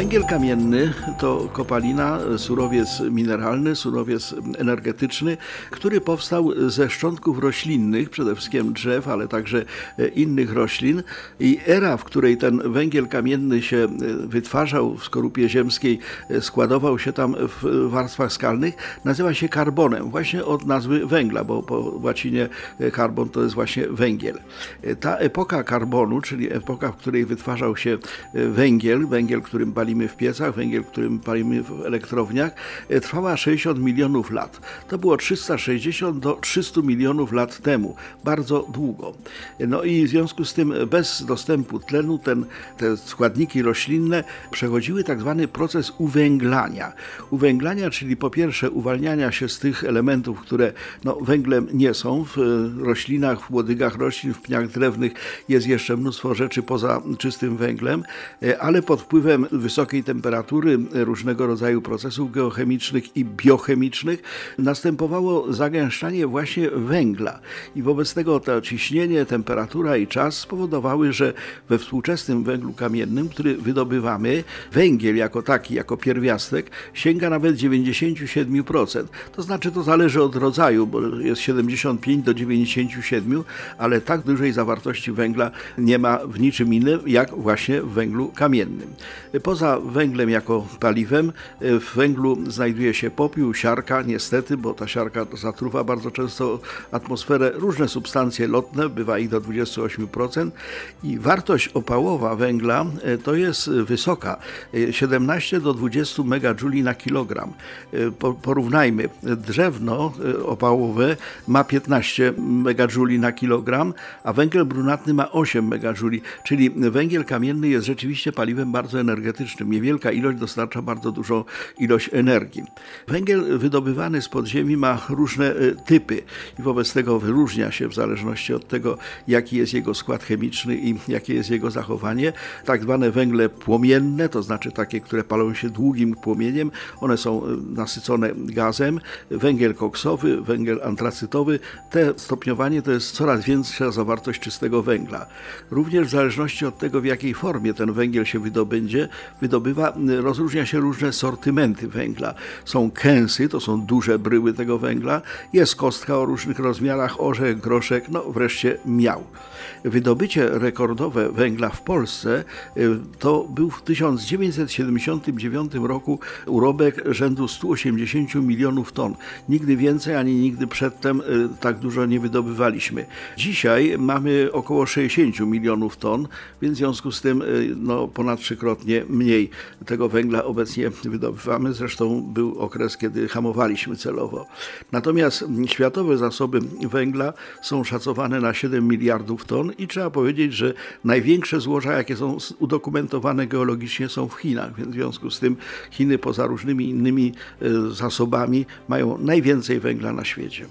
Węgiel kamienny to kopalina, surowiec mineralny, surowiec energetyczny, który powstał ze szczątków roślinnych, przede wszystkim drzew, ale także e, innych roślin. I era, w której ten węgiel kamienny się e, wytwarzał w skorupie ziemskiej, e, składował się tam w warstwach skalnych, nazywa się karbonem, właśnie od nazwy węgla, bo po łacinie karbon to jest właśnie węgiel. Ta epoka karbonu, czyli epoka, w której wytwarzał się węgiel, węgiel, którym palimy w piecach, węgiel, którym palimy w elektrowniach, e, trwała 60 milionów lat. To było 360 do 300 milionów lat temu. Bardzo długo. No i w związku z tym bez dostępu tlenu ten, te składniki roślinne przechodziły tak zwany proces uwęglania. Uwęglania, czyli po pierwsze uwalniania się z tych elementów, które no, węglem nie są. W roślinach, w łodygach roślin, w pniach drewnych jest jeszcze mnóstwo rzeczy poza czystym węglem, e, ale pod wpływem wysokiej temperatury, różnego rodzaju procesów geochemicznych i biochemicznych, następowało zagęszczanie właśnie węgla. I wobec tego to ciśnienie, temperatura i czas spowodowały, że we współczesnym węglu kamiennym, który wydobywamy, węgiel jako taki, jako pierwiastek, sięga nawet 97%. To znaczy, to zależy od rodzaju, bo jest 75 do 97, ale tak dużej zawartości węgla nie ma w niczym innym, jak właśnie w węglu kamiennym. Poza węglem jako paliwem w węglu znajduje się popiół, siarka, niestety, bo ta siarka zatruwa bardzo często atmosferę, różne substancje lotne, bywa ich do 28% i wartość opałowa węgla e, to jest wysoka, 17 e, do 20 megajouli na kilogram. E, porównajmy, drzewno opałowe ma 15 megajouli na kilogram, a węgiel brunatny ma 8 megajouli, czyli węgiel kamienny jest rzeczywiście paliwem bardzo energetycznym. Niewielka ilość dostarcza bardzo dużą ilość energii. Węgiel wydobywany z podziemi ma różne typy i wobec tego wyróżnia się w zależności od tego, jaki jest jego skład chemiczny i jakie jest jego zachowanie. Tak zwane węgle płomienne, to znaczy takie, które palą się długim płomieniem, one są nasycone gazem. Węgiel koksowy, węgiel antracytowy, te stopniowanie to jest coraz większa zawartość czystego węgla. Również w zależności od tego, w jakiej formie ten węgiel się wydobędzie, wydobywa, rozróżnia się różne sortymenty węgla. Są kęsy, to są duże bryły tego węgla, jest kostka o różnych rozmiarach, orzech, groszek, no wreszcie miał. Wydobycie rekordowe węgla w Polsce y, to był w 1979 roku urobek rzędu 180 milionów ton. Nigdy więcej ani nigdy przedtem y, tak dużo nie wydobywaliśmy. Dzisiaj mamy około 60 milionów ton, więc w związku z tym y, no, ponad trzykrotnie mniej tego węgla obecnie wydobywamy. Zresztą był okres, kiedy hamowaliśmy celowo. Natomiast światowe zasoby węgla są szacowane na 7 miliardów ton i trzeba powiedzieć, że największe złoża, jakie są udokumentowane geologicznie, są w Chinach, więc w związku z tym Chiny poza różnymi innymi e, zasobami mają najwięcej węgla na świecie.